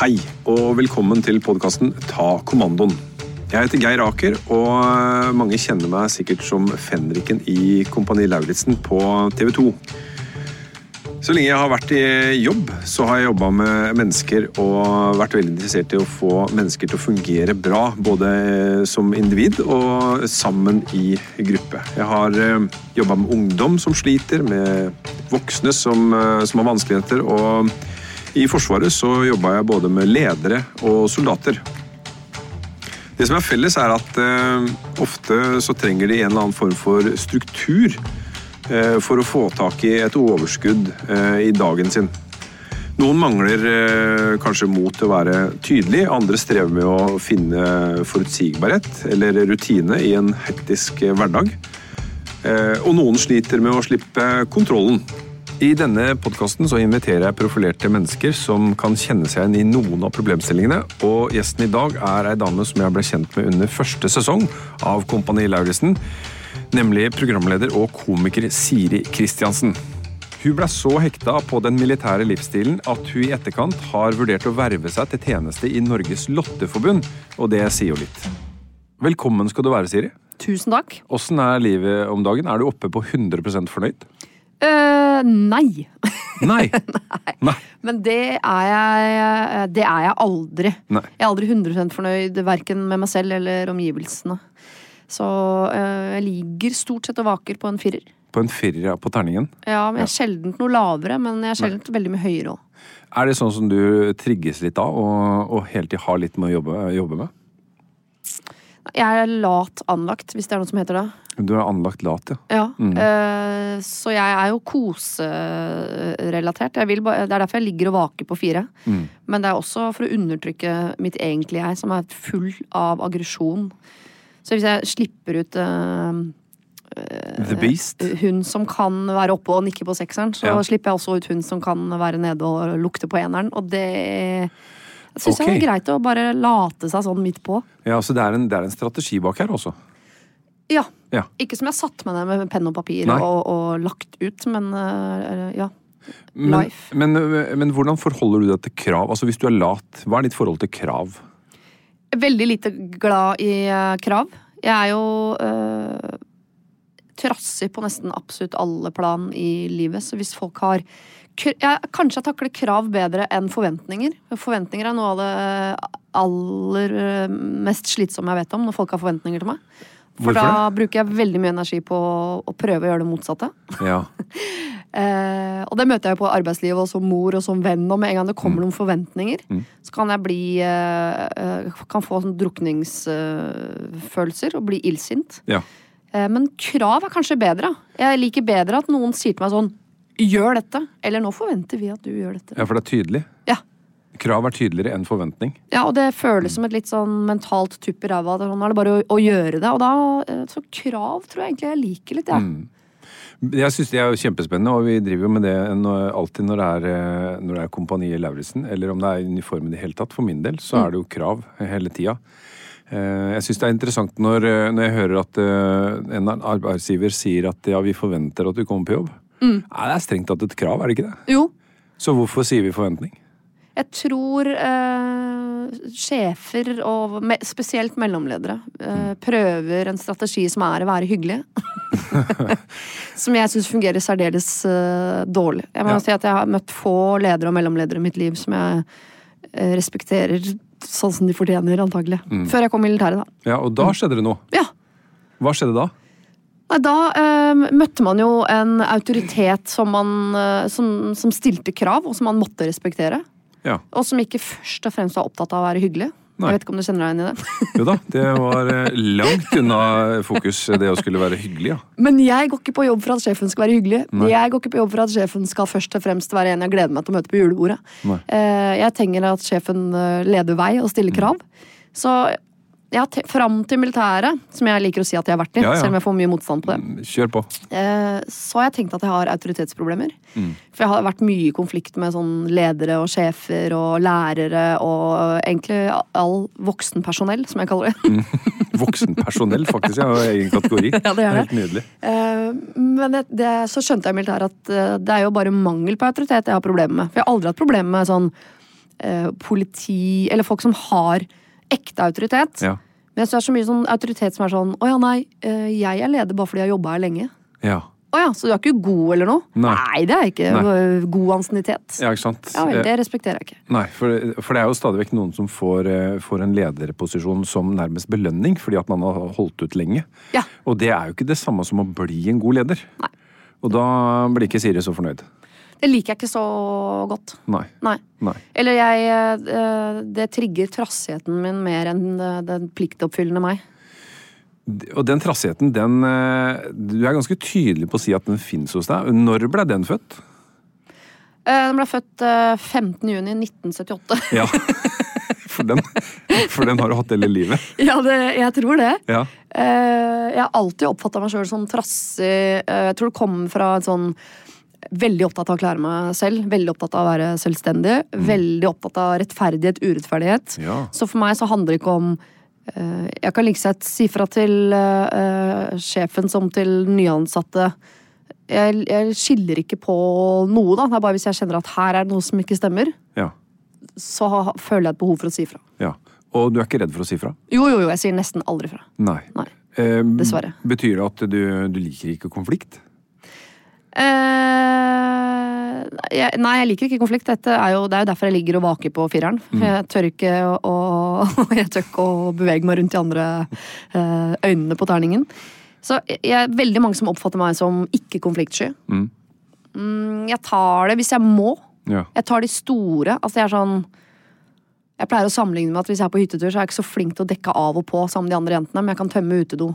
Hei, og velkommen til podkasten Ta kommandoen. Jeg heter Geir Aker, og mange kjenner meg sikkert som fenriken i Kompani Lauritzen på TV 2. Så lenge jeg har vært i jobb, så har jeg jobba med mennesker og vært veldig interessert i å få mennesker til å fungere bra, både som individ og sammen i gruppe. Jeg har jobba med ungdom som sliter, med voksne som, eh, som har vanskeligheter, og i Forsvaret så jobba jeg både med ledere og soldater. Det som er felles, er at eh, ofte så trenger de en eller annen form for struktur eh, for å få tak i et overskudd eh, i dagen sin. Noen mangler eh, kanskje mot til å være tydelig, andre strever med å finne forutsigbarhet eller rutine i en hektisk eh, hverdag. Eh, og noen sliter med å slippe kontrollen. I denne podkasten inviterer jeg profilerte mennesker som kan kjenne seg igjen i noen av problemstillingene, og gjesten i dag er ei dame som jeg ble kjent med under første sesong av Kompani Lauritzen, nemlig programleder og komiker Siri Kristiansen. Hun ble så hekta på den militære livsstilen at hun i etterkant har vurdert å verve seg til tjeneste i Norges Lotteforbund, og det sier jo litt. Velkommen skal du være, Siri. Tusen takk. Åssen er livet om dagen? Er du oppe på 100 fornøyd? Uh, nei. Nei. Nei. Men det er jeg, det er jeg aldri. Nei. Jeg er aldri 100% fornøyd, verken med meg selv eller omgivelsene. Så eh, jeg ligger stort sett og vaker på en firer. På en firer ja, på terningen. Ja, men jeg er sjelden noe lavere, men jeg er sjelden veldig mye høyere òg. Er det sånn som du trigges litt av, og, og hele tiden har litt med å jobbe, jobbe med? Jeg er lat anlagt, hvis det er noe som heter det. Du er anlagt lat, ja. Ja, eh, så jeg er jo koserelatert. Jeg vil ba- Det er derfor jeg ligger og vaker på fire. Men det er også for å undertrykke mitt egentlige jeg, som er full av aggresjon. Så hvis jeg slipper ut uh, hun som kan være oppe og nikke på sekseren, så Ja. slipper jeg også ut hun som kan være nede og lukte på eneren. Og det syns okay. jeg er greit å bare late seg sånn midt på. Ja, så det er, en, det er en strategi bak her også. Ja. Ja. Ikke som jeg satt med det med penn og papir og, og lagt ut, men uh, ja. Men, Life. men, men hvordan forholder du deg til krav? Altså Hvis du er lat, hva er ditt forhold til krav? Veldig lite glad i uh, krav. Jeg er jo uh, trassig på nesten absolutt alle plan i livet, så hvis folk har jeg, Kanskje jeg takler krav bedre enn forventninger. Forventninger er noe av det aller eh, mest slitsomme jeg vet om, når folk har forventninger til meg. For Hvorfor da bruker jeg veldig mye energi på å, prøve å gjøre det motsatte. Ja. Eh, og det møter jeg på arbeidslivet og som mor og som venn. Og med en gang det Mm. kommer noen forventninger, så kan jeg bli eh, eh, Kan få sånn drukningsfølelser og bli illsint. ja. Eh, Men krav er kanskje bedre. Jeg liker bedre at noen sier til meg sånn Gjør dette. Eller nå forventer vi at du gjør dette. Ja, for det er tydelig. Ja. Krav er tydeligere enn forventning. Ja, og det føles som et litt sånn mentalt tupp i ræva. Sånn, nå er det bare å, å gjøre det. Og da, eh, så krav tror jeg egentlig jeg liker litt, jeg. Mm. Jeg synes det er jo kjempespennende, og vi driver jo med det alltid når det er, eh, når det er Kompani Lauritzen, eller om det er uniform i det hele tatt. For min del så er det jo krav hele tida. Eh, Jeg syns det er interessant når, når jeg hører at en arbeidsgiver sier at ja, vi forventer at du kommer på jobb. Nei, det er strengt tatt et krav, er det ikke det? Jo, Så hvorfor sier vi forventning? Jeg tror eh, sjefer, og me spesielt mellomledere, eh, prøver en strategi som er å være hyggelig. som jeg syns fungerer særdeles eh, dårlig. Jeg må Ja. si at jeg har møtt få ledere og mellomledere i mitt liv som jeg eh, respekterer sånn som de fortjener, antagelig. Før jeg kom i militæret, da. Ja, Og da skjedde det noe. Ja. Hva skjedde da? Da eh, møtte man jo en autoritet som, man, eh, som, som stilte krav, og som man måtte respektere. Ja, Og som ikke først og fremst var opptatt av å være hyggelig. Nei. Jeg vet ikke om du kjenner deg igjen i det. Jo da, det var eh, langt unna fokus, det å skulle være hyggelig, ja. Men jeg går ikke på jobb for at sjefen skal være hyggelig. Nei. Jeg går ikke på jobb for at sjefen skal først og fremst være en jeg gleder meg til å møte på julebordet. Nei. Eh, Jeg trenger at sjefen eh, leder vei og stiller krav. Så ja, fram til militæret, som jeg liker å si at jeg har vært i, Ja, ja. selv om jeg får mye motstand på det, Kjør på. eh, så har jeg tenkt at jeg har autoritetsproblemer. Mm. For jeg har vært mye i konflikt med sånn ledere og sjefer og lærere og egentlig all voksenpersonell, som jeg kaller det. Voksenpersonell, faktisk. Jeg har egen kategori. Ja, det er det. Helt nydelig. Eh, Men det, det, så skjønte jeg i militæret at eh, det er jo bare mangel på autoritet jeg har problemer med. For jeg har aldri hatt problemer med sånn eh, politi Eller folk som har ekte autoritet. Ja. Men jeg synes det er så mye sånn autoritet som er sånn Å ja, nei, eh, jeg er leder bare fordi jeg har jobba her lenge. Ja. Å ja, så du er ikke god eller noe? Nei. det er ikke. Nei. God ansiennitet. ja, ikke sant? Ja vel, det respekterer jeg ikke. Nei, for, for det er jo stadig vekk noen som får, eh, får en lederposisjon som nærmest belønning fordi at man har holdt ut lenge. Ja. Og det er jo ikke det samme som å bli en god leder. Nei. Og da blir ikke Siri så fornøyd. Det liker jeg ikke så godt. Nei. Nei. Nei. Eller jeg eh, Det trigger trassigheten min mer enn den pliktoppfyllende meg. Og den trassigheten, den eh, Du er ganske tydelig på å si at den fins hos deg. Når ble den født? Eh, Den ble født eh, 15. juni 1978. Ja. For den, for den har du hatt hele livet. ja, det, jeg tror det. Ja. Jeg har alltid oppfatta meg sjøl som trassig. Jeg tror det kommer fra en sånn Veldig opptatt av å klare meg selv, veldig opptatt av å være selvstendig. Veldig opptatt av rettferdighet, urettferdighet. Ja. Så for meg så handler det ikke om uh, Jeg kan like sett si fra til uh, sjefen som til nyansatte. Jeg, jeg skiller ikke på noe, da. Det er bare hvis jeg kjenner at her er det noe som ikke stemmer, Ja. så føler jeg et behov for å si fra. ja. Og du er ikke redd for å si fra? Jo, jo, jo, jeg sier nesten aldri fra. Nei. Nei. Eh, Dessverre. Betyr det at du, du liker ikke konflikt? Eh, jeg, nei, jeg liker ikke konflikt. Er jo, det er jo derfor jeg ligger og vaker på fireren. For Jeg tør ikke å, jeg tør ikke å bevege meg rundt de andre uh, øynene på terningen. Så jeg er veldig mange som oppfatter meg som ikke konfliktsky. Mm. Mm, jeg tar det hvis jeg må. Ja. Jeg tar de store. Altså jeg er sånn Jeg pleier å sammenligne med at hvis jeg er på hyttetur, så er jeg ikke så flink til å dekke av og på sammen med de andre jentene, men jeg kan tømme utedo.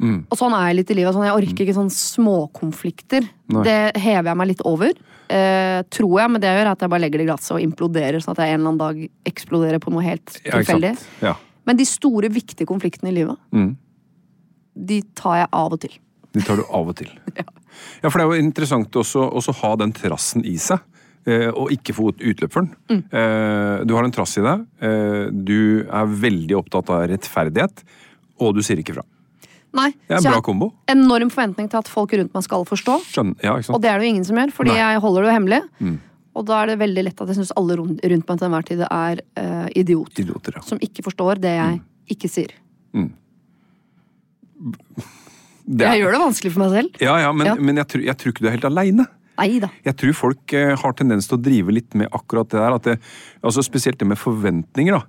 Mm. Og sånn er jeg litt i livet. Sånn, jeg orker ikke sånn småkonflikter. Det hever jeg meg litt over. Eh, tror jeg, men det jeg gjør, er at jeg bare legger det i glasset og imploderer, sånn at jeg en eller annen dag eksploderer på noe helt tilfeldig. Ja, Ja. Men de store, viktige konfliktene i livet, Mm. de tar jeg av og til. De tar du av og til. ja. for det er jo interessant også, også ha den trassen i seg. eh, Og ikke få utløp for den. Mm. Eh, Du har en trass i deg. eh, Du er veldig opptatt av rettferdighet, og du sier ikke fra. Nei, Det er så en jeg bra har kombo. enorm forventning til at folk rundt meg skal forstå. Skjønner. Ja, ikke sant? Og det er det jo ingen som gjør, fordi Nei. jeg holder det jo hemmelig. Mm. Og da er det veldig lett at jeg syns alle rundt rundt meg til enhver tid er eh, idioter. Idioter, ja. Som ikke forstår det jeg Mm. ikke sier. Det er- Jeg gjør det vanskelig for meg selv. Ja, ja, men, Ja. men jeg, tror, jeg tror ikke du er helt aleine. Nei da. Jeg tror folk eh, har tendens til å drive litt med akkurat det der. At det, altså Spesielt det med forventninger. da.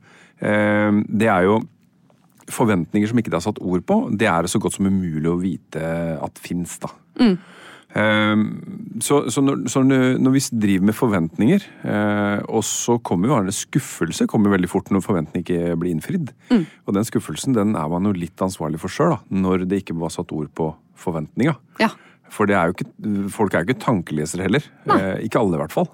Eh, det er jo forventninger som ikke det er satt ord på. Det er det så godt som umulig å vite at fins, da. Mm. Så, så, når, så når vi driver med forventninger, eh, og så kommer jo en skuffelse kommer veldig fort når forventningene ikke blir innfridd. Og den skuffelsen den er man jo litt ansvarlig for sjøl, når det ikke var satt ord på forventninga. Ja. For det er ikke, folk er jo ikke tankelesere heller. Nei. ikke alle, i hvert fall.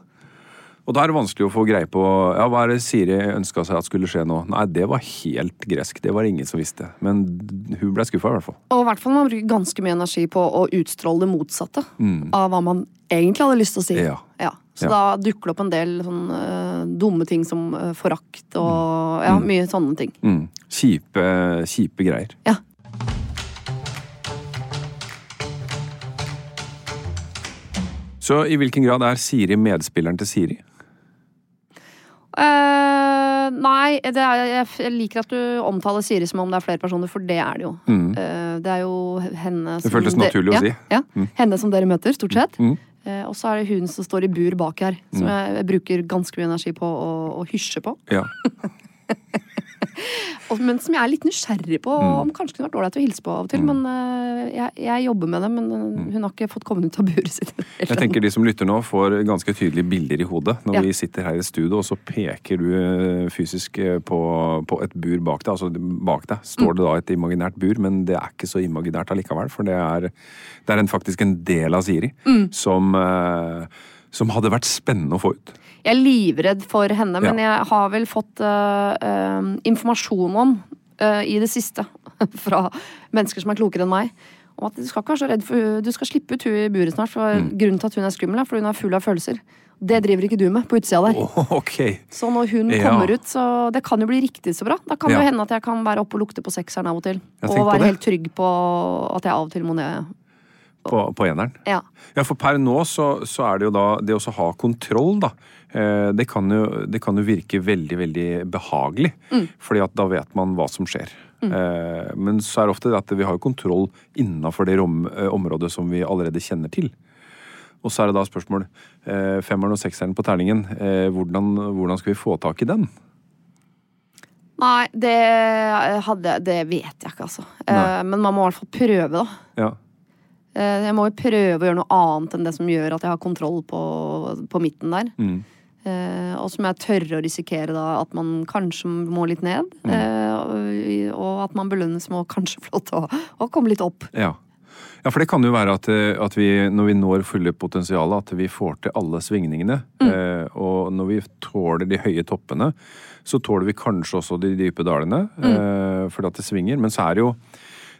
Og da er det vanskelig å få greie på ja, hva er det Siri ønska seg at skulle skje nå. Nei, det var helt gresk. Det var ingen som visste. Men hun ble skuffa, i hvert fall. Og i hvert fall man bruker ganske mye energi på å utstråle det motsatte av hva man egentlig hadde lyst til å si. Ja. Ja. Så Ja. da dukker det opp en del sånn uh, dumme ting som uh, forakt og ja, mye sånne ting. Mm. Kjipe, kjipe greier. Ja. Så i hvilken grad er Siri medspilleren til Siri? Eh, nei, det er, jeg, liker at du omtaler Siri som om det er flere personer, for det er det jo. Eh, det er jo henne som føltes de- naturlig å ja, si. Mm. Henne som dere møter, stort sett. Mm. Uh, og så er det hun som står i bur bak her, som jeg, jeg bruker ganske mye energi på å, å hysje på. Ja. Men som jeg er litt nysgjerrig på, Mm. om kanskje kunne vært ålreit å hilse på av og til. Men eh, jeg, jeg jobber med det, men eh, hun har ikke fått kommet ut av buret sitt. Mm. Jeg tenker De som lytter nå, får ganske tydelige bilder i hodet når Ja. vi sitter her i studio, og så peker du eh, fysisk på, på et bur bak deg. Altså bak deg står det da et imaginært bur, men det er ikke så imaginært allikevel. For det er, det er en, faktisk en del av Siri som, eh, som hadde vært spennende å få ut. Jeg er livredd for henne, men jeg har vel fått uh, uh, informasjon om uh, i det siste fra mennesker som er klokere enn meg, om at du skal ikke være så redd for Du skal slippe ut hun i buret snart, for Mm. grunnen til at hun er skummel, er fordi hun er full av følelser. Det driver ikke du med på utsida der. Oh, okay. Så når hun Ja. kommer ut, så det kan jo bli riktig så bra. Da kan det Ja. jo hende at jeg kan være oppe og lukte på sekseren av og til. Og være helt trygg på at jeg av og til må ned. På, på eneren. Ja. Ja, for per nå så, så er det jo da det å ha kontroll, da. Eh, det, kan jo, det kan jo virke veldig, veldig behagelig. Fordi at da vet man hva som skjer. Mm. men så er det ofte det at vi har jo kontroll innafor det rom, eh, området som vi allerede kjenner til. Og så er det da spørsmål eh, femmeren og sekseren på terningen. Eh, hvordan, hvordan skal vi få tak i den? Nei, det, hadde, det vet jeg ikke, altså. Eh, Nei. men man må i hvert fall prøve, da. Ja. Eh, Jeg må jo prøve å gjøre noe annet enn det som gjør at jeg har kontroll på, på midten der. Mm. Eh, og som jeg tørre å risikere da at man kanskje må litt ned. Eh, og, at man belønnes med å kanskje få lov til å, komme litt opp. Ja. ja, for det kan jo være at, eh, at vi, når vi når fulle potensialet, at vi får til alle svingningene. Eh, og når vi tåler de høye toppene, så tåler vi kanskje også de dype dalene. Eh, fordi at det svinger. Men så er det jo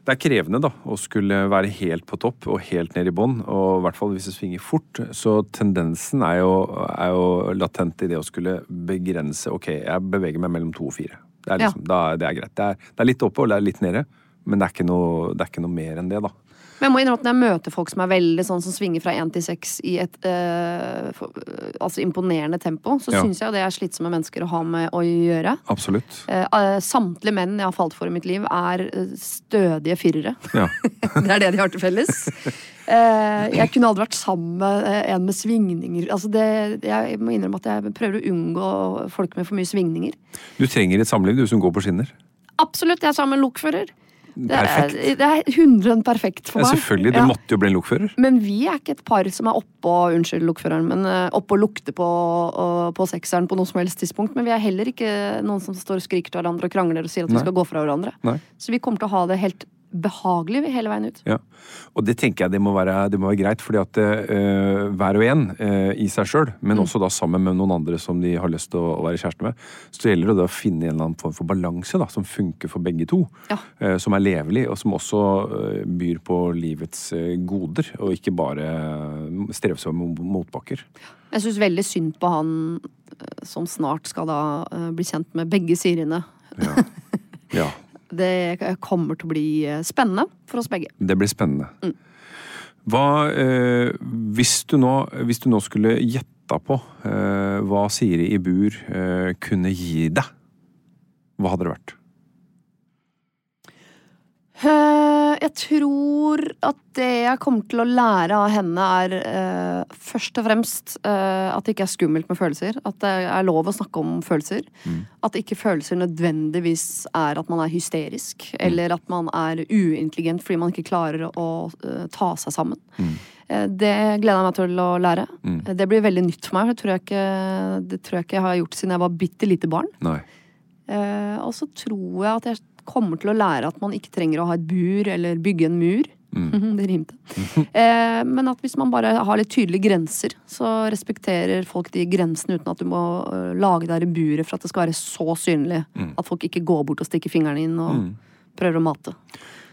det er krevende da, å skulle være helt på topp og helt ned i bånn. Og i hvert fall hvis det svinger fort. Så tendensen er jo, er jo latent i det å skulle begrense Ok, jeg beveger meg mellom to og fire. Det er, liksom, da, det er greit. Det er, det er litt oppe og det er litt nede. Men det er ikke noe, det er ikke noe mer enn det, da. Men jeg må innrømme at når jeg møter folk som er veldig sånn som svinger fra én til seks i et eh, for, altså imponerende tempo, så Ja. syns jeg jo det er slitsomme mennesker å ha med å gjøre. Absolutt. Eh, eh, samtlige menn jeg har falt for i mitt liv, er eh, stødige firere. Ja. det er det de har til felles. Eh, jeg kunne aldri vært sammen med eh, en med svingninger. Altså det, jeg må innrømme at jeg prøver å unngå folk med for mye svingninger. Du trenger et samliv, du som går på skinner. Absolutt, jeg er sammen med en lokfører. Det er, Perfekt. det er 100 perfekt for meg. Ja, selvfølgelig. Du Ja. måtte jo bli en lokfører. Men vi er ikke et par som er oppå unnskyld lokføreren, men oppå oppe og lukter på, på sekseren på noe som helst tidspunkt. Men vi er heller ikke noen som står og skriker til hverandre og krangler og sier at Nei. vi skal gå fra hverandre. Nei. Så vi kommer til å ha det helt behagelig hele veien ut. Ja. Og det tenker jeg det må være, det må være greit, fordi at uh, hver og en uh, i seg sjøl, men også da sammen med noen andre som de har lyst til å, å være kjæreste med, så gjelder det da å finne en eller annen form for balanse da, som funker for begge to. Ja. Uh, som er levelig, og som også byr på livets goder, og ikke bare strevsomme motbakker. Jeg syns veldig synd på han som snart skal da bli kjent med begge syrene. Ja. ja. Det kommer til å bli eh, spennende for oss begge. Det blir spennende. Hva, eh, hvis, du nå, hvis du nå skulle gjetta på eh, hva Siri i bur eh, kunne gi deg, hva hadde det vært? Eh, Jeg tror at det jeg kommer til å lære av henne, er uh, først og fremst uh, at det ikke er skummelt med følelser. At det er lov å snakke om følelser. At ikke følelser nødvendigvis er at man er hysterisk, eller at man er uintelligent fordi man ikke klarer å uh, ta seg sammen. Eh, Det gleder jeg meg til å lære. Mm. Det blir veldig nytt for meg. Det tror jeg ikke, det tror jeg, ikke jeg har gjort siden jeg var bitte lite barn. Nei. Og så tror jeg at jeg kommer til å lære at man ikke trenger å ha et bur eller bygge en mur. det rimte. Eh, men at hvis man bare har litt tydelige grenser, så respekterer folk de grensene uten at du må uh, lage deg i buret for at det skal være så synlig at folk ikke går bort og stikker fingrene inn og prøver å mate.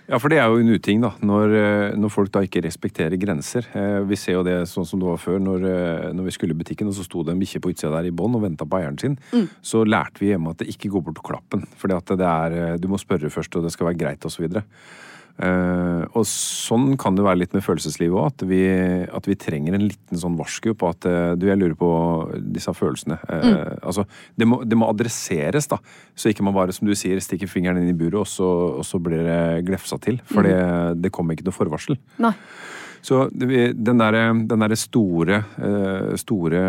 Ja, for det er jo en uting, da. Når, eh, når folk da ikke respekterer grenser. Eh, Vi ser jo det sånn som det var før, når, eh, når vi skulle i butikken, og så sto det en bikkje på utsida der i bånd og venta på eieren sin. Så lærte vi hjemme at det ikke går bort klappen. Fordi at det er Du må spørre først, og det skal være greit, og så videre. Eh, og sånn kan det være litt med følelseslivet òg. At, vi- at vi trenger en liten sånn varsku på at uh, du, jeg lurer på disse følelsene. Eh, Altså, det må, det må adresseres, da. Så ikke man bare, som du sier, stikker fingeren inn i buret, og så, og så blir det glefsa til. For det, det kommer ikke noe forvarsel. Nei. Så den derre den derre store, store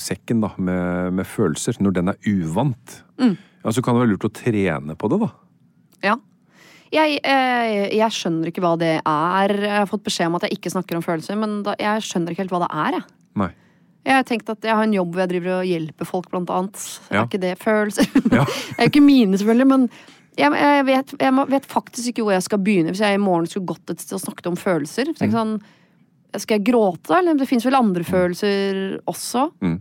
sekken da, med, med følelser, når den er uvant, ja, så kan det være lurt å trene på det, da. Ja. Jeg, eh, jeg skjønner ikke hva det er. Jeg har fått beskjed om at jeg ikke snakker om følelser, men da, jeg skjønner ikke helt hva det er. Jeg. Nei. Jeg har tenkt at jeg har en jobb hvor jeg driver og hjelper folk, blant annet. Ja. Er ikke det følelser? Ja. det er jo ikke mine, selvfølgelig, men jeg, jeg, vet, jeg vet faktisk ikke hvor jeg skal begynne hvis jeg i morgen skulle gått et sted og snakket om følelser. Så jeg Mm. sånn, skal jeg gråte, da? Eller det fins vel andre følelser også? Mm.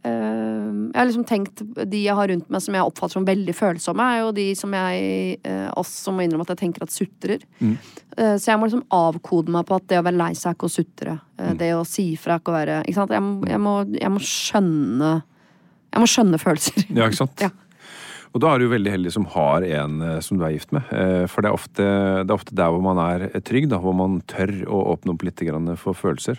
Eh, jeg har liksom tenkt De jeg har rundt meg som jeg oppfatter som veldig følsomme, er jo de som jeg uh, også må innrømme at jeg tenker at sutrer. Mm. Eh, så jeg må liksom avkode meg på at det å være lei seg er ikke å sutre. Mm. Eh, Det å si fra er ikke å være Ikke sant? Jeg, jeg, må, jeg må skjønne Jeg må skjønne følelser. Ja, ikke sant? Ja. Og da er du veldig heldig som har en eh, som du er gift med. Eh, For det er ofte, det er ofte der hvor man er trygg, da, hvor man tør å åpne opp litt grann for følelser.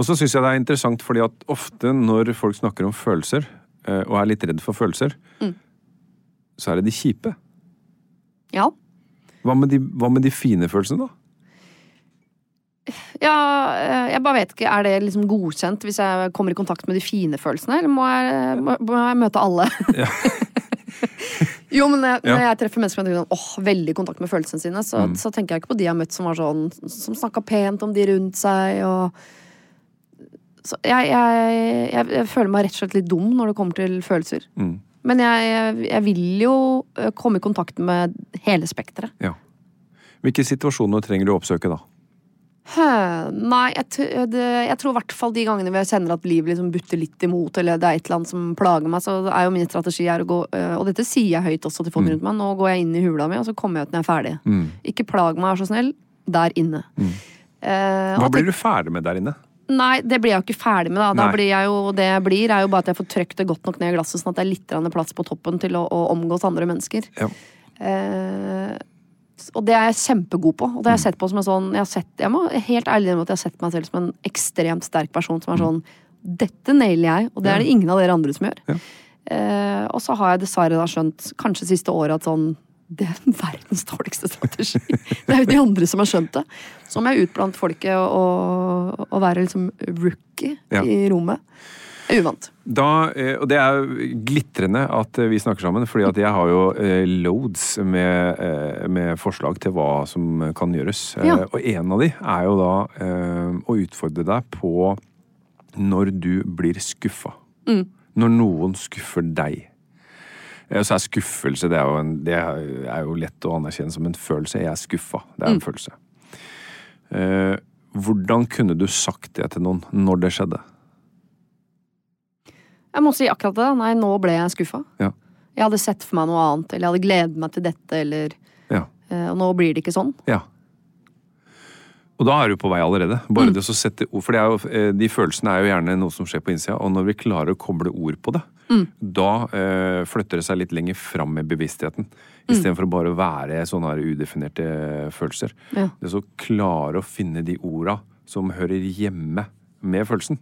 Og så syns jeg det er interessant fordi at ofte når folk snakker om følelser, eh, og er litt redd for følelser, så er det de kjipe. Ja. Hva med, de, hva med de fine følelsene, da? ja, eh, jeg bare vet ikke. Er det liksom godkjent hvis jeg kommer i kontakt med de fine følelsene, eller må jeg, må, må jeg møte alle? Ja. jo, men når jeg, når jeg treffer mennesker som tenker sånn, åh, veldig i kontakt med følelsene sine, så, Mm. så tenker jeg ikke på de jeg har møtt som var sånn Som snakka pent om de rundt seg, og jeg, jeg, jeg, jeg føler meg rett og slett litt dum når det kommer til følelser. Mm. Men jeg, vil jo eh, komme i kontakt med hele spekteret. Ja. Hvilke situasjoner trenger du å oppsøke da? Hø, Nei, jeg, det, jeg tror i hvert fall de gangene hvor jeg kjenner at livet liksom butter litt imot, eller det er et eller annet som plager meg, så er jo min strategi å gå øh, Og dette sier jeg høyt også til folk rundt meg. Nå går jeg inn i hula mi, og så kommer jeg ut når jeg er ferdig. Mm. Ikke plag meg, vær så snill. Der inne. Eh, Hva blir du ferdig med der inne? Nei, det blir jeg jo ikke ferdig med. da. da blir jeg jo, det jeg blir, er jo bare at jeg får trykt det godt nok ned i glasset, sånn at det er litt plass på toppen til å, å omgås andre mennesker. Ja. Eh, og det er jeg kjempegod på. Og det har jeg sett på som en sånn Jeg, har sett, jeg må helt ærlig innrømme at jeg har sett meg selv som en ekstremt sterk person som er sånn Dette nailer jeg, og det er det ingen av dere andre som gjør. Ja. Eh, og så har jeg dessverre da skjønt, kanskje siste året, at sånn det er verdens dårligste strategi. Det er jo de andre som har skjønt det. Så må jeg ut blant folket og, og, være liksom rookie Ja. i rommet. Uvant. Da, eh, og det er glitrende at eh, vi snakker sammen, fordi at jeg har jo eh, loads med, med forslag til hva som kan gjøres. Ja. Og en av de er jo da å utfordre deg på når du blir skuffa. Når noen skuffer deg. Så er skuffelse det er, jo en, det er jo lett å anerkjenne som en følelse. Jeg er skuffa. Det er en følelse. Eh, hvordan kunne du sagt det til noen når det skjedde? Jeg må si akkurat det. Nei, nå ble jeg skuffa. Ja. Jeg hadde sett for meg noe annet, eller jeg hadde gledet meg til dette, eller Ja. eh, Og nå blir det ikke sånn. Ja. Og da er du på vei allerede. Bare det å sette ord, for det jo, eh, De følelsene er jo gjerne noe som skjer på innsida, og når vi klarer å koble ord på det, da eh, flytter det seg litt lenger fram med bevisstheten. Istedenfor å bare være sånne her udefinerte følelser. Ja. Det å klare å finne de orda som hører hjemme med følelsen.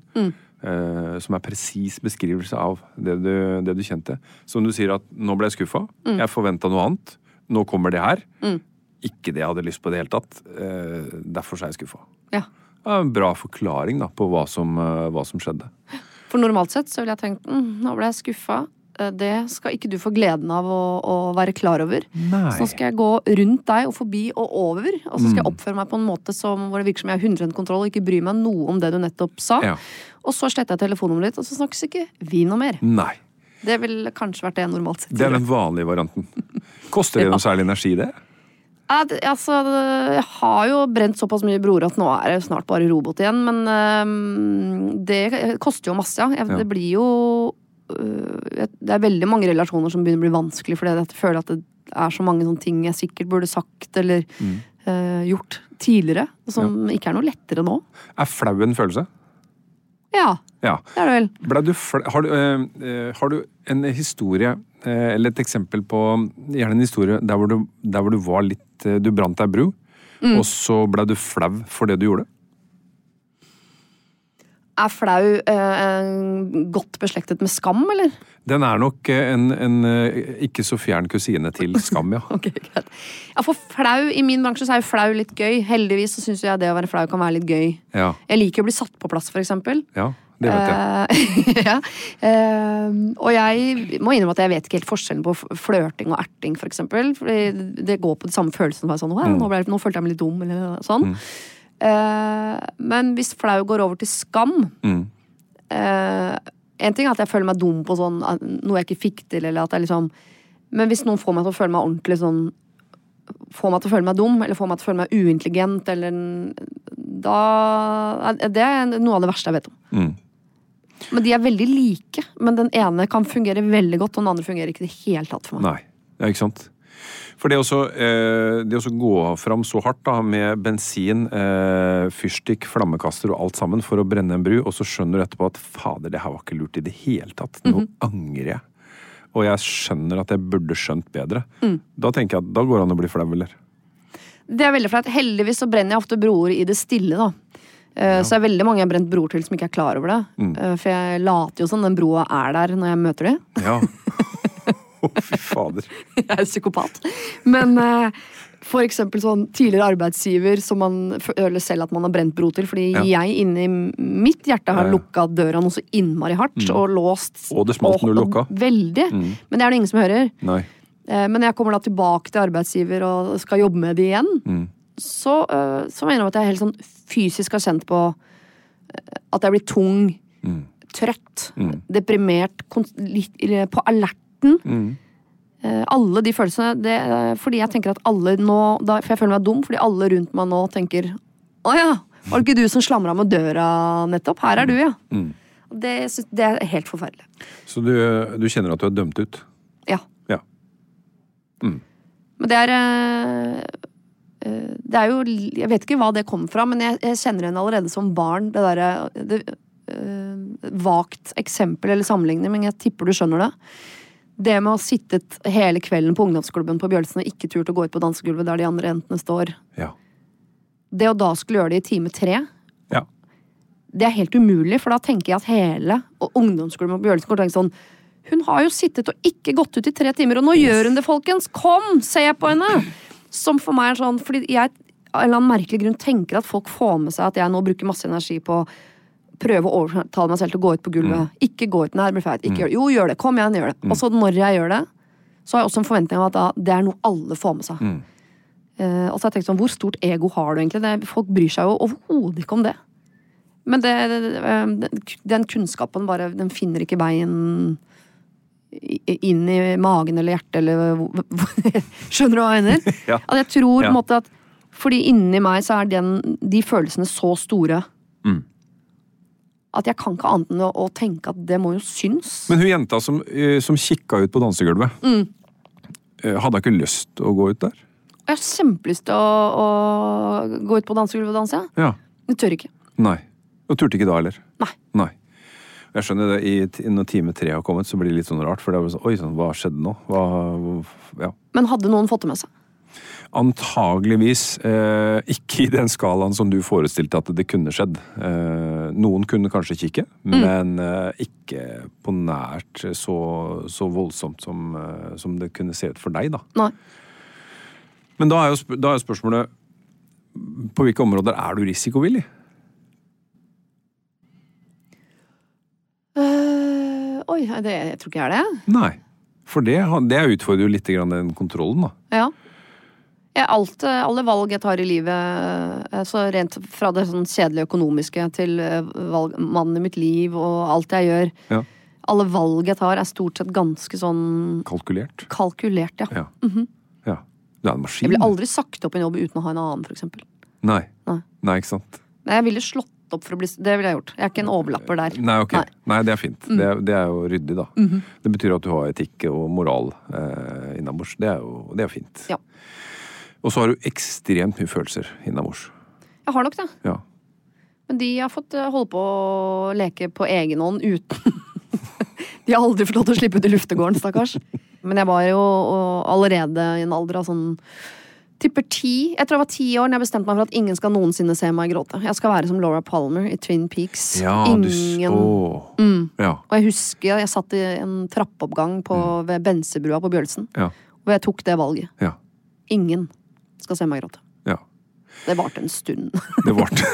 Eh, som er presis beskrivelse av det du, det du kjente. Som du sier at 'nå ble jeg skuffa', jeg forventa noe annet, nå kommer det her. Ikke det jeg hadde lyst på i det hele tatt. Eh, derfor er jeg skuffa. Ja. En bra forklaring da, på hva som, eh, hva som skjedde. For normalt sett så ville jeg tenkt mm, nå ble jeg skuffa. Eh, Det skal ikke du få gleden av å, å være klar over. Nei. Så nå skal jeg gå rundt deg og forbi og over. Og så skal jeg oppføre meg på en måte som, hvor det virker som jeg har 100 kontroll og ikke bryr meg noe om det du nettopp sa. Ja. Og så sletter jeg telefonnummeret ditt, og så snakkes ikke vi noe mer. Nei. Det ville kanskje vært det normalt sett Det er den vanlige varianten. Koster det noe særlig energi, det? Ja, altså, jeg har jo brent såpass mye broer at nå er jeg snart bare robot igjen, men øhm, det koster jo masse. Jeg. Det blir jo jeg- Det er veldig mange relasjoner som begynner å bli vanskelig fordi jeg føler at det er så mange sånne ting jeg sikkert burde sagt eller Mm. uh, gjort tidligere, som ikke er noe lettere nå. Er flau en følelse? Ja, Ja. det er det vel. Du har, du, eh, har du en historie, uh, eller et eksempel på Gjerne en historie der hvor du, der hvor du var litt Du brant deg bru, Mm. og så ble du flau for det du gjorde? Er flau eh, godt beslektet med skam, eller? Den er nok eh, en, en eh, ikke så fjern kusine til skam, ja. Ok, greit. Ja, for flau, I min bransje så er jo flau litt gøy. Heldigvis så syns jeg det å være flau kan være litt gøy. Ja, Jeg liker å bli satt på plass, for eksempel. ja det vet jeg. Eh, ja. Eh, og jeg må innrømme at jeg vet ikke helt forskjellen på flørting og erting, for eksempel. Fordi det går på de samme følelsene. Sånn, «Wow, nå, ble, nå følte jeg meg litt dum, eller sånn. Eh, men hvis flau går over til skam Mm. eh, En ting er at jeg føler meg dum på sånn noe jeg ikke fikk til, eller at jeg liksom Men hvis noen får meg til å føle meg ordentlig sånn Får meg til å føle meg dum, eller får meg til å føle meg uintelligent, eller Da Det er noe av det verste jeg vet om. Mm. Men de er veldig like. Men den ene kan fungere veldig godt, og den andre fungerer ikke i det hele tatt for meg. Nei, ja, ikke sant? For det å så, eh, det å så gå fram så hardt da, med bensin, eh, fyrstikk, flammekaster og alt sammen for å brenne en bru, og så skjønner du etterpå at fader, det her var ikke lurt i det hele tatt. Nå angrer jeg. Og jeg skjønner at jeg burde skjønt bedre. Da tenker jeg at da går det an å bli flau, eller? Det er veldig flaut. Heldigvis så brenner jeg ofte broer i det stille, da. Ja. Så det er veldig mange jeg har brent broer til som ikke er klar over det. Mm. For jeg later jo som den broa er der når jeg møter dem. Ja. Å, fy fader. Jeg er psykopat. Men eh, for eksempel sånn tidligere arbeidsgiver som man føler selv at man har brent bro til. Fordi Ja. jeg inni mitt hjerte har Ja, ja. lukka døra noe så innmari hardt og låst. Og det smalt når du lukka. Veldig. Men det er det ingen som hører. Nei. Eh, Men jeg kommer da tilbake til arbeidsgiver og skal jobbe med det igjen, Mm. så, eh, så mener jeg at jeg helt sånn fysisk har kjent på eh, at jeg blir tung, Mm. trøtt, deprimert, på litt eh. Mm. Eh, Alle de følelsene. Det, fordi jeg tenker at alle nå da, For jeg føler meg dum fordi alle rundt meg nå tenker Å ja, var det ikke du som slamra med døra nettopp? Her er du, ja. Mm. Det, det er helt forferdelig. Så du, du kjenner at du er dømt ut? Ja. Ja. Men det er eh, eh, Det er jo Jeg vet ikke hva det kommer fra, men jeg, jeg kjenner henne allerede som barn. Det derre det, eh, Vagt eksempel eller sammenligning, men jeg tipper du skjønner det. Det med å ha sittet hele kvelden på ungdomsklubben på Bjølsen og ikke turt å gå ut på dansegulvet der de andre jentene står. Ja. Det å da skulle gjøre det i time tre, ja. det er helt umulig, for da tenker jeg at hele og ungdomsskolen på Bjølsen går til å tenke sånn Hun har jo sittet og ikke gått ut i tre timer, og nå gjør hun det, folkens! Kom, se på henne! Som for meg er sånn Fordi jeg av en eller annen merkelig grunn tenker at folk får med seg at jeg nå bruker masse energi på prøve å overtale meg selv til å gå ut på gulvet. Ikke gå ut, nær, det blir feit. Ikke gjør det. Jo, gjør det. Kom igjen, gjør det. Og så når jeg gjør det, så har jeg også en forventning om at da, det er noe alle får med seg. Uh, og så har jeg tenkt sånn, hvor stort ego har du egentlig? Det, folk bryr seg jo overhodet ikke om det. Men det, det, det- den kunnskapen bare, den finner ikke veien inn i magen eller hjertet eller Skjønner du hva jeg mener? Ja. At jeg tror på en måte at Fordi inni meg så er den, de følelsene så store Mm. At jeg kan ikke annet enn å, tenke at det må jo synes. Men hun jenta som, eh, som kikka ut på dansegulvet, Mm. eh, hadde hun ikke lyst til å gå ut der? Jeg har kjempelyst til å, å gå ut på dansegulvet og danse. Ja. Men tør ikke. Nei. Og turte ikke da heller? Nei. Nei. Jeg skjønner det, i, når time tre har kommet, så blir det litt sånn rart. For det er sånn, oi sånn, hva skjedde nå? Hva, ja. Men hadde noen fått det med seg? Antageligvis eh, ikke i den skalaen som du forestilte at det kunne skjedd. Eh, noen kunne kanskje kikke, men eh, ikke på nært så, så voldsomt som, eh, som det kunne se ut for deg, da. Nei. Men da er jo, da er jo spørsmålet på hvilke områder er du risikovillig? Uh, oi, det, jeg tror ikke jeg er det. Nei. For det, det utfordrer jo litt grann den kontrollen, da. Ja. Alt, eh, alle valg jeg tar i livet, eh, så rent fra det sånn kjedelige økonomiske til eh, valg, mannen i mitt liv og alt jeg gjør Ja. Alle valg jeg tar, er stort sett ganske sånn Kalkulert. kalkulert, ja. Ja. ja. Du er en maskin. Jeg ville aldri sagt opp en jobb uten å ha en annen, for eksempel. Nei. Nei. Nei, ikke sant. Nei, jeg ville slått opp for å bli Det ville jeg gjort. Jeg er ikke en overlapper der. Nei, okay. Nei. Mm. Nei, det er fint. Det, er- det er jo ryddig, da. Mhm. Det betyr at du har etikk og moral eh, innabords. Det er jo det er fint. Ja. Og så har du ekstremt mye følelser innabords. Jeg har nok det. Ja. Men de har fått eh, holde på å leke på egen hånd uten De har aldri fått lov til å slippe ut i luftegården, stakkars. Men jeg var jo allerede i en alder av sånn Tipper ti. Jeg tror jeg var ti år når jeg bestemte meg for at ingen skal noensinne se meg gråte. Jeg skal være som Laura Palmer i Twin Peaks. Ja, ingen Du... Mm. Ja. Og jeg husker jeg satt i en trappeoppgang på, ved Bensebrua på Bjølsen, Ja. og jeg tok det valget. Ja. Ingen skal se meg gråte. ja. Det varte en stund. Det varte.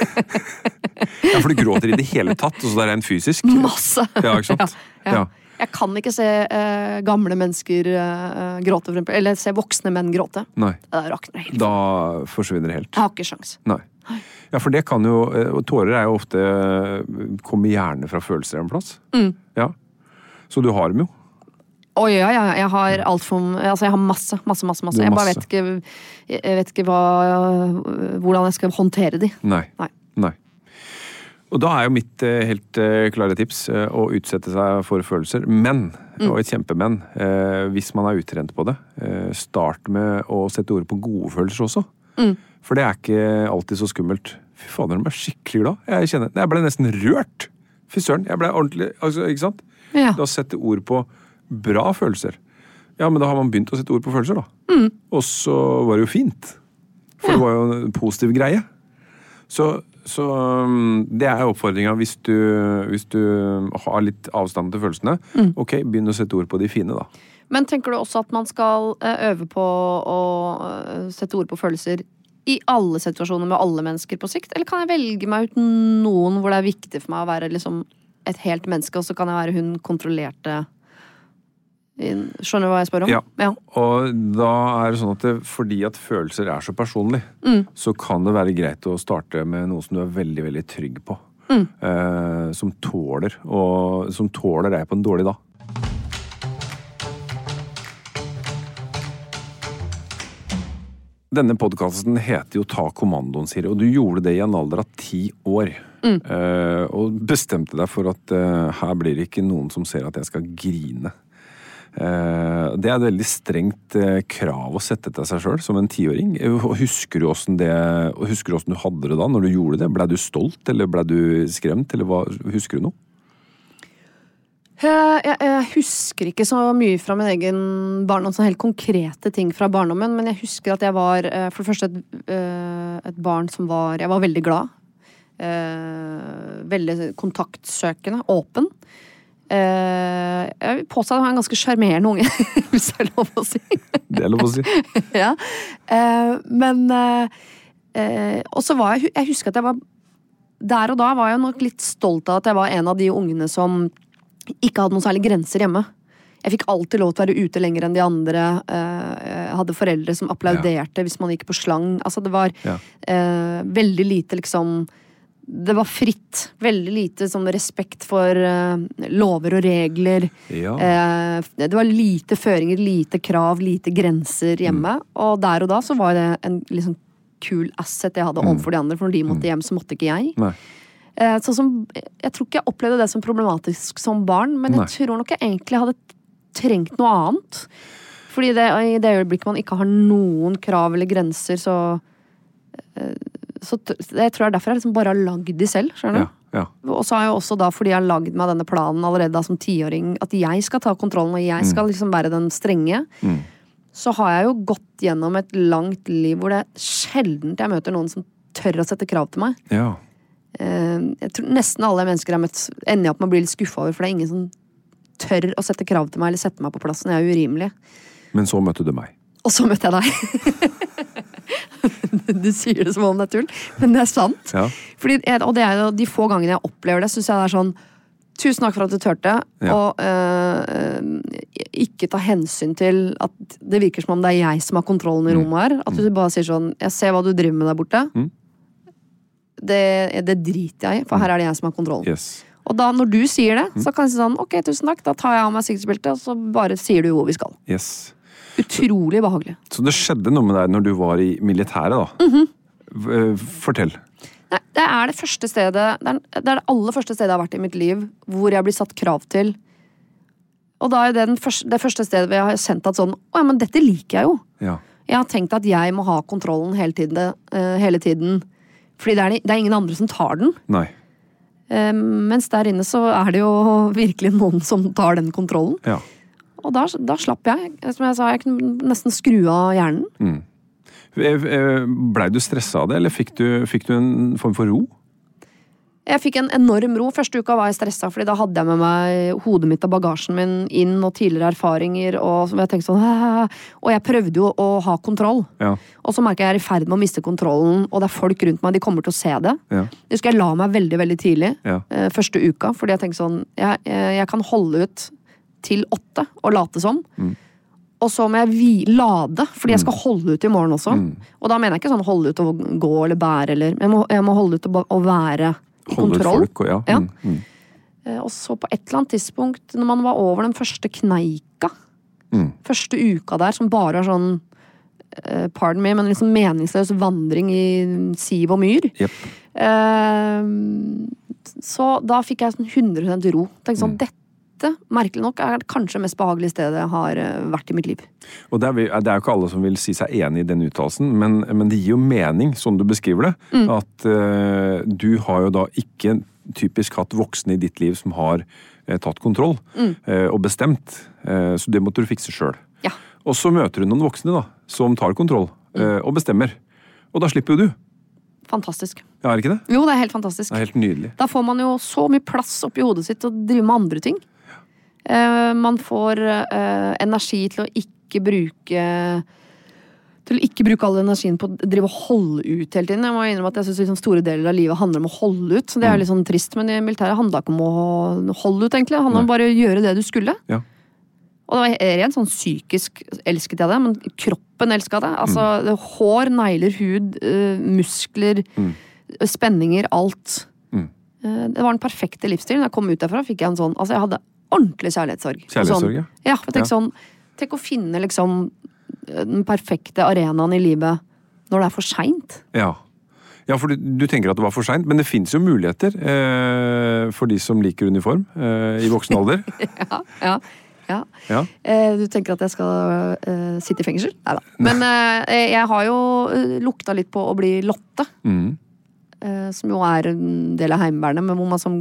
ja, for du gråter i det hele tatt, og så det er en fysisk? Masse! Ja, ikke sant? Ja. Ja. Jeg kan ikke se uh, gamle mennesker uh, gråte, for eksempel. Eller se voksne menn gråte. Nei. Da rakner helt. Da forsvinner det helt. Jeg har ikke sjans. Nei. Ja, for det kan jo eh, Og tårer er jo ofte Kommer gjerne fra følelser en plass. Mm. Ja. Så du har dem jo. Oi, ja, ja, jeg har alt for Altså, jeg har masse, masse, masse. masse. Jeg bare vet ikke, jeg vet ikke hva, hvordan jeg skal håndtere de. Nei. Nei. Nei. Og da er jo mitt eh, helt eh, klare tips eh, å utsette seg for følelser. Men, Mm. og et kjempemenn, hvis man er utrent på det, start med å sette ordet på gode følelser også. Mm. For det er ikke alltid så skummelt. Fy fader, jeg ble skikkelig glad. Jeg, kjenner, jeg ble nesten rørt. Fy søren, jeg ble ordentlig altså, Ikke sant? Ja. Da sette ord på bra følelser. Ja, men da har man begynt å sette ord på følelser, da. Mm. Og så var det jo fint. For det var jo en positiv greie. Så, så um, det er oppfordringa hvis, du- hvis du har litt avstand til følelsene. Mm. Ok, begynn å sette ord på de fine, da. Men tenker du også at man skal eh, øve på å eh, sette ord på følelser i alle situasjoner med alle mennesker på sikt? Eller kan jeg velge meg ut noen hvor det er viktig for meg å være liksom et helt menneske, og så kan jeg være hun kontrollerte Skjønner du hva jeg spør om? Ja. Og da er det sånn at det, fordi at følelser er så personlig, Mm. så kan det være greit å starte med noe som du er veldig, veldig trygg på. Mm. Eh, som tåler, og som tåler deg på en dårlig dag. Denne podkasten heter jo Ta kommandoen, Siri, og du gjorde det i en alder av ti år. Mm. Eh, og bestemte deg for at eh, her blir det ikke noen som ser at jeg skal grine. Eh, Det er et veldig strengt eh, krav å sette til seg sjøl som en tiåring. Eh, Husker du åssen du hadde det da, når du gjorde det? Blei du stolt, eller blei du skremt, eller hva Husker du noe? Jeg, jeg, jeg husker ikke så mye fra min egen barndom, sånn helt konkrete ting fra barndommen, men jeg husker at jeg var for det første et, et barn som var Jeg var veldig glad. Veldig kontaktsøkende. Åpen. Eh, jeg vil påstå at jeg er en ganske sjarmerende unge, hvis det er lov å si. Det er lov å si. ja. Uh, men uh, Og så var jeg Jeg husker at jeg var Der og da var jeg nok litt stolt av at jeg var en av de ungene som ikke hadde noen særlig grenser hjemme. Jeg fikk alltid lov til å være ute lenger enn de andre. Jeg hadde foreldre som applauderte hvis man gikk på slang. Altså, det var Ja. veldig lite liksom Det var fritt. Veldig lite sånn respekt for uh, lover og regler. Ja. Uh, det var lite føringer, lite krav, lite grenser hjemme. Og der og da så var det en liksom kul asset jeg hadde overfor de andre, for når de måtte hjem, så måtte ikke jeg. Nei. Eh, sånn som, jeg tror ikke jeg opplevde det som problematisk som barn, men Nei. jeg tror nok jeg egentlig hadde trengt noe annet. Fordi det, i det øyeblikket man ikke har noen krav eller grenser, så, så Jeg tror det er derfor jeg liksom bare har lagd de selv. skjønner du? Ja. ja. Og så har jeg også da, fordi jeg har lagd meg denne planen allerede da som tiåring, at jeg skal ta kontrollen, og jeg skal liksom være den strenge. Så har jeg jo gått gjennom et langt liv hvor det er sjelden jeg møter noen som tør å sette krav til meg. ja. Eh, Jeg tror Nesten alle mennesker jeg har møtt, ender jeg opp med å bli litt skuffa over, for det er ingen som tør å sette krav til meg eller sette meg på plassen. Jeg er urimelig. Men så møtte du meg. Og så møtte jeg deg. du sier det som om det er tull, men det er sant. Ja. Fordi, og det er jo de få gangene jeg opplever det, syns jeg det er sånn Tusen takk for at du turte Ja. å øh, ikke ta hensyn til at det virker som om det er jeg som har kontrollen i rommet her. At du bare sier sånn Jeg ser hva du driver med der borte. Mm. Det, det driter jeg i, for her er det jeg som har kontrollen. Yes. Og da, når du sier det, så kan jeg si sånn Ok, tusen takk, da tar jeg av meg sikkerhetsbeltet, og så bare sier du hvor vi skal. yes. Utrolig behagelig. Så det skjedde noe med deg når du var i militæret, da. V- eh, Fortell. Nei, det er det første stedet det er, det er det aller første stedet jeg har vært i mitt liv hvor jeg blir satt krav til. Og da er det den første, det første stedet hvor jeg har sendt at sånn Å ja, men dette liker jeg jo. Ja. Jeg har tenkt at jeg må ha kontrollen hele tiden. eh, hele tiden fordi det er, det er ingen andre som tar den. Nei. Eh, mens der inne så er det jo virkelig noen som tar den kontrollen. Ja. Og da, da slapp jeg. Som jeg sa, jeg kunne nesten skru av hjernen. Eh, eh, Blei du stressa av det, eller fikk du, fikk du en form for ro? Jeg fikk en enorm ro. Første uka var jeg stressa, fordi da hadde jeg med meg hodet mitt og bagasjen min inn, og tidligere erfaringer, og jeg tenkte sånn? Og jeg prøvde jo å ha kontroll. Ja. Og så merka jeg jeg er i ferd med å miste kontrollen, og det er folk rundt meg, de kommer til å se det. Ja. Jeg husker jeg la meg veldig, veldig tidlig, Ja. eh, første uka, fordi jeg tenkte sånn jeg, jeg kan holde ut til åtte og late som. Og så må jeg lade, fordi jeg skal holde ut i morgen også. Og da mener jeg ikke sånn holde ut og gå eller bære, eller Jeg må, jeg må holde ut og, og være i Holde kontroll. folk ja. Ja. Mm, mm. Eh, Og så på et eller annet tidspunkt, når man var over den første kneika, Mm. første uka der, som bare er sånn eh, Pardon me, men liksom meningsløs vandring i siv og myr. Yep. Eh, så da fikk jeg sånn 100 ro. Tenkte Mm. sånn, Dette, merkelig nok, er kanskje det mest behagelige stedet jeg har eh, vært i mitt liv. Og det er, det er jo ikke alle som vil si seg enig i den uttalelsen, men, men det gir jo mening, sånn du beskriver det. Mm. At uh, du har jo da ikke typisk hatt voksne i ditt liv som har uh, tatt kontroll eh, og bestemt. Så det måtte du fikse sjøl. Mm. Ja. Og så møter du noen voksne da, som tar kontroll eh, og bestemmer. Og da slipper jo du. Fantastisk. Ja, er det ikke det? Jo, det er helt fantastisk. Det er helt nydelig. Da får man jo så mye plass oppi hodet sitt til å drive med andre ting. Eh, man får eh, energi til å ikke bruke til å ikke bruke all energien på å drive og holde ut hele tiden. Jeg må innrømme at jeg synes liksom store deler av livet handler om å holde ut. Så det er litt sånn trist, men i militæret handla ikke om å holde ut, egentlig. Det handla om bare å gjøre det du skulle. Ja. Og det var rent sånn psykisk elsket jeg det, men kroppen elska det. Altså det, hår, negler, hud, muskler, muskler, spenninger, alt. Mm. Eh, Det var den perfekte livsstilen. Da jeg kom ut derfra, fikk jeg en sånn Altså, jeg hadde ordentlig kjærlighetssorg. Kjærlighetssorg, ja. sånn, ja. For tenk Ja. sånn Tenk å finne liksom den perfekte arenaen i livet når det er for seint. Ja. Ja, for du, du tenker at det var for seint, men det fins jo muligheter eh, for de som liker uniform eh, i voksen alder. Ja, ja. Ja. Ja. Eh, du tenker at jeg skal eh, sitte i fengsel? Nei da. Men eh, jeg har jo eh, lukta litt på å bli Lotte. Mm. Eh, som jo er en del av Heimevernet, men hvor man som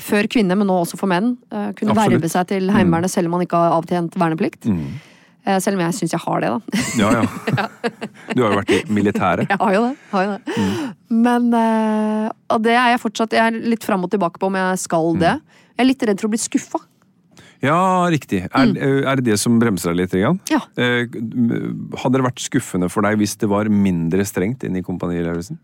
før kvinne, men nå også for menn, eh, kunne Mm. Absolutt. Mm. verve seg til Heimevernet selv om man ikke har avtjent verneplikt. Mm. selv om jeg syns jeg har det, da. Ja, ja. Du har jo vært i militæret. Jeg har jo det. Har jo det. Mm. Men eh, Og det er jeg fortsatt Jeg er litt fram og tilbake på om jeg skal det. Mm. Jeg er litt redd for å bli skuffa. Ja, riktig. Er, er det det som bremser deg litt? Igjen? Ja. Eh, Hadde det vært skuffende for deg hvis det var mindre strengt inne i Kompani Lauritzen?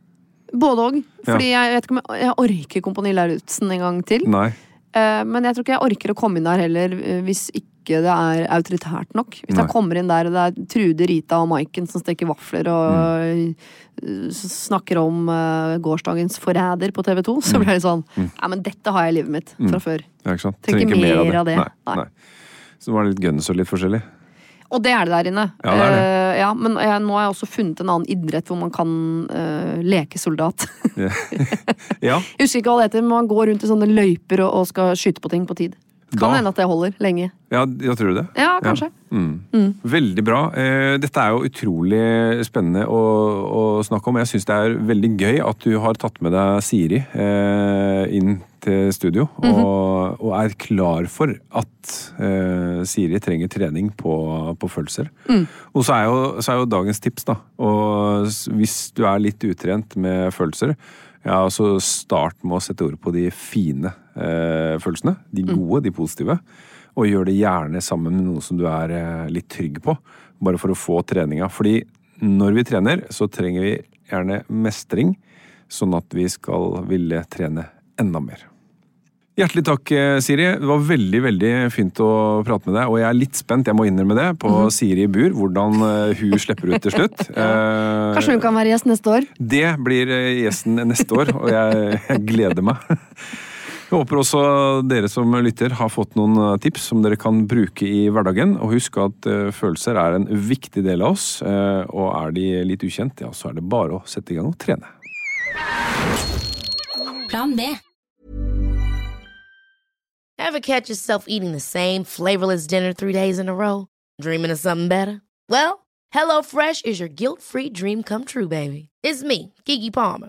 Både òg. Fordi jeg vet ikke om jeg, jeg orker Kompani Lauritzen en gang til. Nei. Eh, Men jeg tror ikke jeg orker å komme inn der heller eh, hvis ikke det er autoritært nok. Hvis Nei. jeg kommer inn der og det er Trude, Rita og Maiken som steker vafler og mm. snakker om eh, gårsdagens forræder på TV 2, så blir det sånn sånn Nei, men dette har jeg i livet mitt fra før. Ja, ikke sant? Trenger ikke mer av det. Nei. Nei. Nei. Så var det litt guns og litt forskjellig. Og det er det der inne. Ja, det er det. Ja, men jeg, nå har jeg også funnet en annen idrett hvor man kan uh, leke soldat. Ja. ja. Jeg husker ikke hva det heter, men man går rundt i sånne løyper og, og skal skyte på ting på tid. Kan hende at det holder lenge. Ja, ja, tror du det? Ja, kanskje. Mm. Veldig bra. Eh, Dette er jo utrolig spennende å, å snakke om. Jeg syns det er veldig gøy at du har tatt med deg Siri eh, inn til studio, og, og er klar for at eh, Siri trenger trening på, på følelser. Og så er, jo, så er jo dagens tips, da, og hvis du er litt utrent med følelser, ja, så start med å sette ord på de fine eh, følelsene. De gode, de positive. Og gjør det gjerne sammen med noe som du er eh, litt trygg på. Bare for å få treninga. Fordi når vi trener, så trenger vi gjerne mestring. Sånn at vi skal ville trene enda mer. Hjertelig takk, eh, Siri. Det var veldig veldig fint å prate med deg. Og jeg er litt spent, jeg må innrømme det, på Siri i bur. Hvordan eh, hun slipper ut til slutt. Eh, Kanskje hun kan være gjest neste år? det blir gjesten neste år, og jeg, jeg gleder meg. Jeg håper også dere som lytter har fått noen eh, tips som dere kan bruke i hverdagen. Og husk at eh, følelser er en viktig del av oss, eh, og er de litt ukjent, ja, så er det bare å sette i gang og trene. Plan B. Ever catch yourself eating the same flavorless dinner three days in a row? Dreaming of something better? Well, HelloFresh is your guilt-free dream come true, baby. It's me, Kiki Palmer.